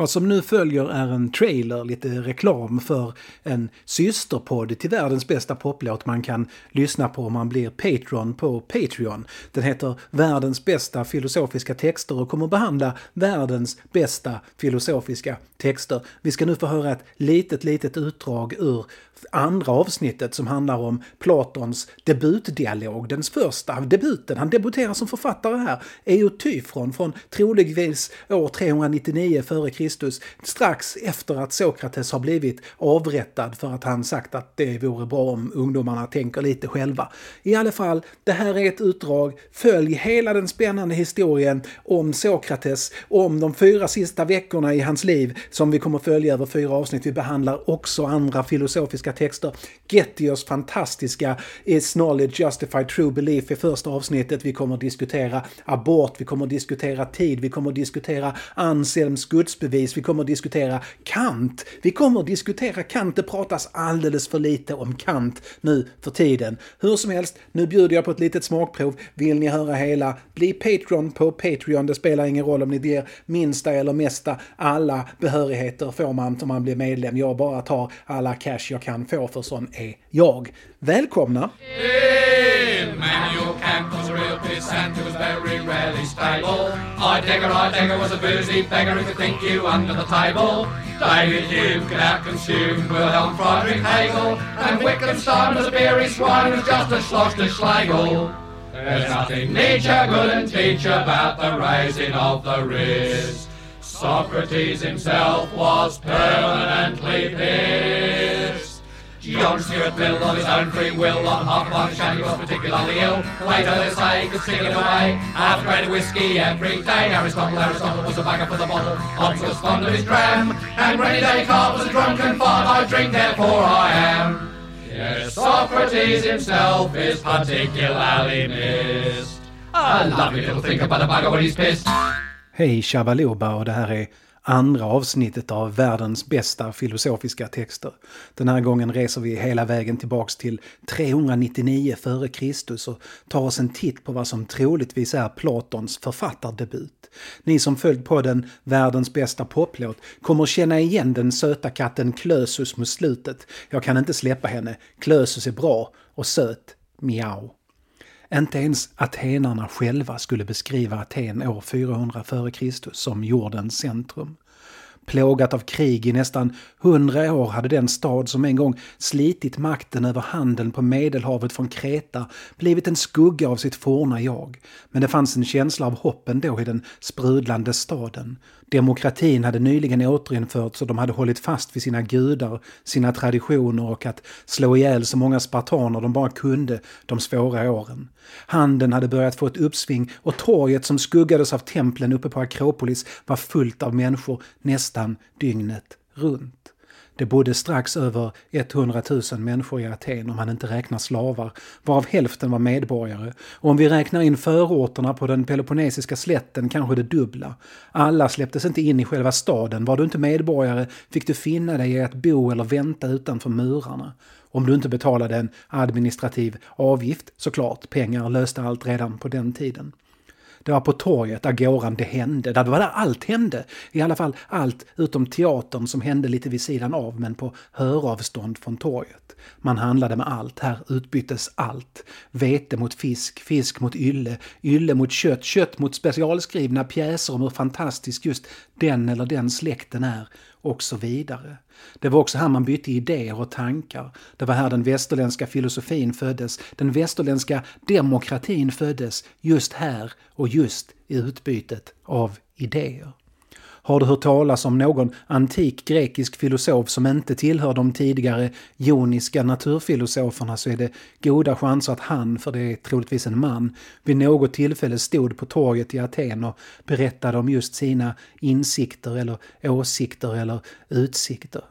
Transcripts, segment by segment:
Vad som nu följer är en trailer, lite reklam för en systerpodd till världens bästa poplåt man kan lyssna på om man blir Patreon på Patreon. Den heter Världens bästa filosofiska texter och kommer behandla världens bästa filosofiska texter. Vi ska nu få höra ett litet, litet utdrag ur andra avsnittet som handlar om Platons debutdialog, den första debuten. Han debuterar som författare här. Eutyfron från troligtvis år 399 f.Kr strax efter att Sokrates har blivit avrättad för att han sagt att det vore bra om ungdomarna tänker lite själva. I alla fall, det här är ett utdrag. Följ hela den spännande historien om Sokrates, om de fyra sista veckorna i hans liv som vi kommer följa över fyra avsnitt. Vi behandlar också andra filosofiska texter. Gettios fantastiska Is knowledge justified true belief i första avsnittet. Vi kommer att diskutera abort, vi kommer att diskutera tid, vi kommer att diskutera Anselms gudsbevis, vi kommer att diskutera Kant. Vi kommer att diskutera Kant, det pratas alldeles för lite om Kant nu för tiden. Hur som helst, nu bjuder jag på ett litet smakprov. Vill ni höra hela, bli Patreon på Patreon. Det spelar ingen roll om ni ger minsta eller mesta. Alla behörigheter får man om man blir medlem. Jag bara tar alla cash jag kan få för sån är jag. Välkomna! Manuel Kant was a real pissant who was very rarely stable. Heidegger, Heidegger was a boozy beggar who could think you under the table. David Hume could outconsume Wilhelm Friedrich Hegel. And Wittgenstein was a beery swine who just a schloss to Schlegel. There's nothing Nietzsche couldn't teach about the raising of the wrist. Socrates himself was permanently pissed. John Stuart Mill, of his own free will, on half one shanty was particularly ill. Later they say could stick it away, half a grade of whiskey every day. Aristotle, Aristotle was a bagger for the bottle. Hobbes was fond of his dram, and Rennie Descartes was a drunken fart. I drink, therefore I am. Yes, Socrates himself is particularly missed. A lovely little thing about a bugger when he's pissed. Hej Shabaluba och det här är andra avsnittet av världens bästa filosofiska texter. Den här gången reser vi hela vägen tillbaks till 399 f.Kr. och tar oss en titt på vad som troligtvis är Platons författardebut. Ni som följt på den världens bästa poplåt kommer känna igen den söta katten Klösus mot slutet. Jag kan inte släppa henne. Klösus är bra och söt. Miau. Inte ens atenarna själva skulle beskriva Aten år 400 f.Kr. som jordens centrum. Plågat av krig i nästan hundra år hade den stad som en gång slitit makten över handeln på Medelhavet från Kreta blivit en skugga av sitt forna jag. Men det fanns en känsla av hopp ändå i den sprudlande staden. Demokratin hade nyligen återinförts och de hade hållit fast vid sina gudar, sina traditioner och att slå ihjäl så många spartaner de bara kunde de svåra åren. Handeln hade börjat få ett uppsving och torget som skuggades av templen uppe på Akropolis var fullt av människor nästan nästan dygnet runt. Det bodde strax över 100 000 människor i Aten om man inte räknar slavar, varav hälften var medborgare. Och om vi räknar in förorterna på den peloponnesiska slätten kanske det dubbla. Alla släpptes inte in i själva staden. Var du inte medborgare fick du finna dig i att bo eller vänta utanför murarna. Om du inte betalade en administrativ avgift, såklart, pengar löste allt redan på den tiden. Det var på torget, agoran, det hände. Det var där allt hände. I alla fall allt utom teatern som hände lite vid sidan av men på höravstånd från torget. Man handlade med allt. Här utbyttes allt. Vete mot fisk, fisk mot ylle, ylle mot kött, kött mot specialskrivna pjäser om hur fantastisk just den eller den släkten är och så vidare. Det var också här man bytte idéer och tankar. Det var här den västerländska filosofin föddes. Den västerländska demokratin föddes just här och just i utbytet av idéer. Har du hört talas om någon antik grekisk filosof som inte tillhör de tidigare joniska naturfilosoferna så är det goda chanser att han, för det är troligtvis en man, vid något tillfälle stod på torget i Aten och berättade om just sina insikter eller åsikter eller utsikter.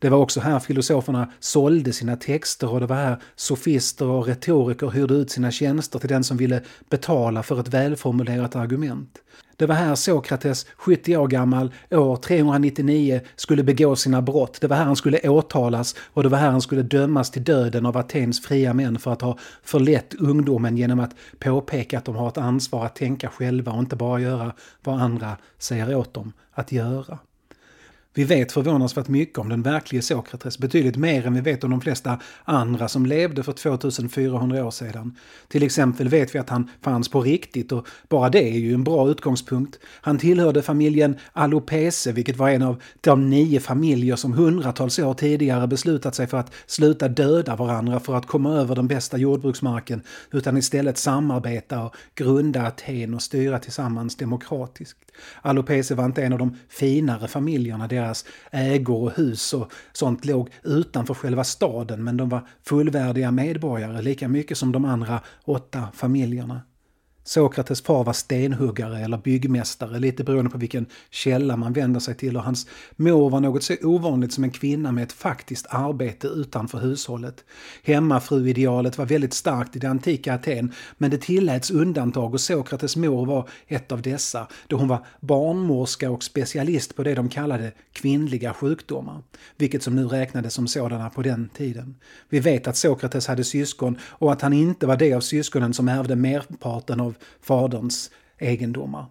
Det var också här filosoferna sålde sina texter och det var här sofister och retoriker hyrde ut sina tjänster till den som ville betala för ett välformulerat argument. Det var här Sokrates, 70 år gammal, år 399, skulle begå sina brott. Det var här han skulle åtalas och det var här han skulle dömas till döden av Atens fria män för att ha förlett ungdomen genom att påpeka att de har ett ansvar att tänka själva och inte bara göra vad andra säger åt dem att göra. Vi vet förvånansvärt mycket om den verkliga Sokrates, betydligt mer än vi vet om de flesta andra som levde för 2400 år sedan. Till exempel vet vi att han fanns på riktigt och bara det är ju en bra utgångspunkt. Han tillhörde familjen Alopese, vilket var en av de nio familjer som hundratals år tidigare beslutat sig för att sluta döda varandra för att komma över den bästa jordbruksmarken, utan istället samarbeta och grunda Aten och styra tillsammans demokratiskt. Alopese var inte en av de finare familjerna, deras ägor och hus och sånt låg utanför själva staden men de var fullvärdiga medborgare lika mycket som de andra åtta familjerna. Sokrates far var stenhuggare eller byggmästare, lite beroende på vilken källa man vänder sig till och hans mor var något så ovanligt som en kvinna med ett faktiskt arbete utanför hushållet. Hemmafruidealet var väldigt starkt i det antika Aten, men det tilläts undantag och Sokrates mor var ett av dessa, då hon var barnmorska och specialist på det de kallade kvinnliga sjukdomar, vilket som nu räknades som sådana på den tiden. Vi vet att Sokrates hade syskon och att han inte var det av syskonen som ärvde merparten av av faderns egendomar.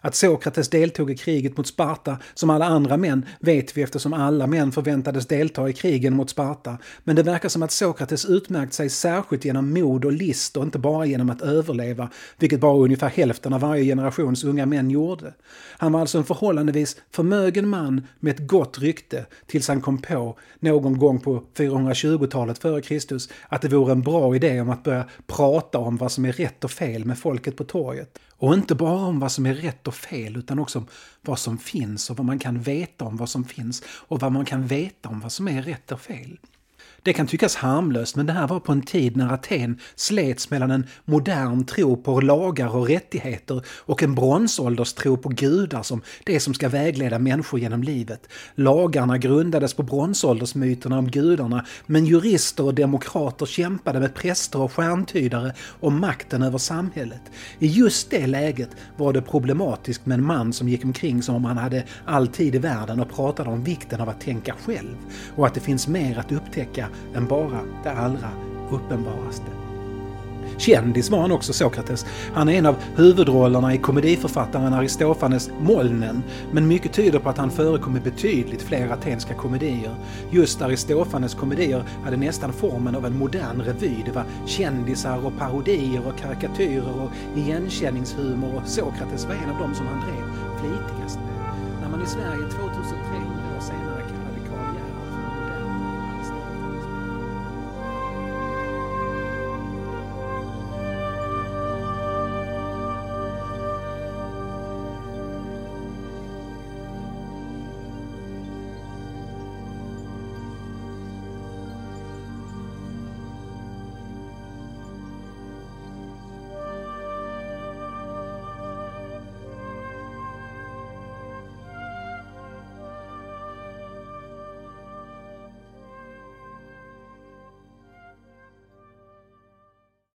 Att Sokrates deltog i kriget mot Sparta som alla andra män vet vi eftersom alla män förväntades delta i krigen mot Sparta. Men det verkar som att Sokrates utmärkt sig särskilt genom mod och list och inte bara genom att överleva, vilket bara ungefär hälften av varje generations unga män gjorde. Han var alltså en förhållandevis förmögen man med ett gott rykte tills han kom på, någon gång på 420-talet före Kristus, att det vore en bra idé om att börja prata om vad som är rätt och fel med folket på torget. Och inte bara om vad som är rätt och fel utan också om vad som finns och vad man kan veta om vad som finns och vad man kan veta om vad som är rätt och fel. Det kan tyckas harmlöst men det här var på en tid när Aten slets mellan en modern tro på lagar och rättigheter och en bronsålderstro på gudar som det som ska vägleda människor genom livet. Lagarna grundades på bronsåldersmyterna om gudarna men jurister och demokrater kämpade med präster och stjärntydare om makten över samhället. I just det läget var det problematiskt med en man som gick omkring som om han hade all tid i världen och pratade om vikten av att tänka själv och att det finns mer att upptäcka än bara det allra uppenbaraste. Kändis var han också, Sokrates. Han är en av huvudrollerna i komediförfattaren Aristofanes Molnen, men mycket tyder på att han förekom i betydligt fler atenska komedier. Just Aristofanes komedier hade nästan formen av en modern revy. Det var kändisar och parodier och karikatyrer och igenkänningshumor och Sokrates var en av dem som han drev flitigast med. När man i Sverige 2000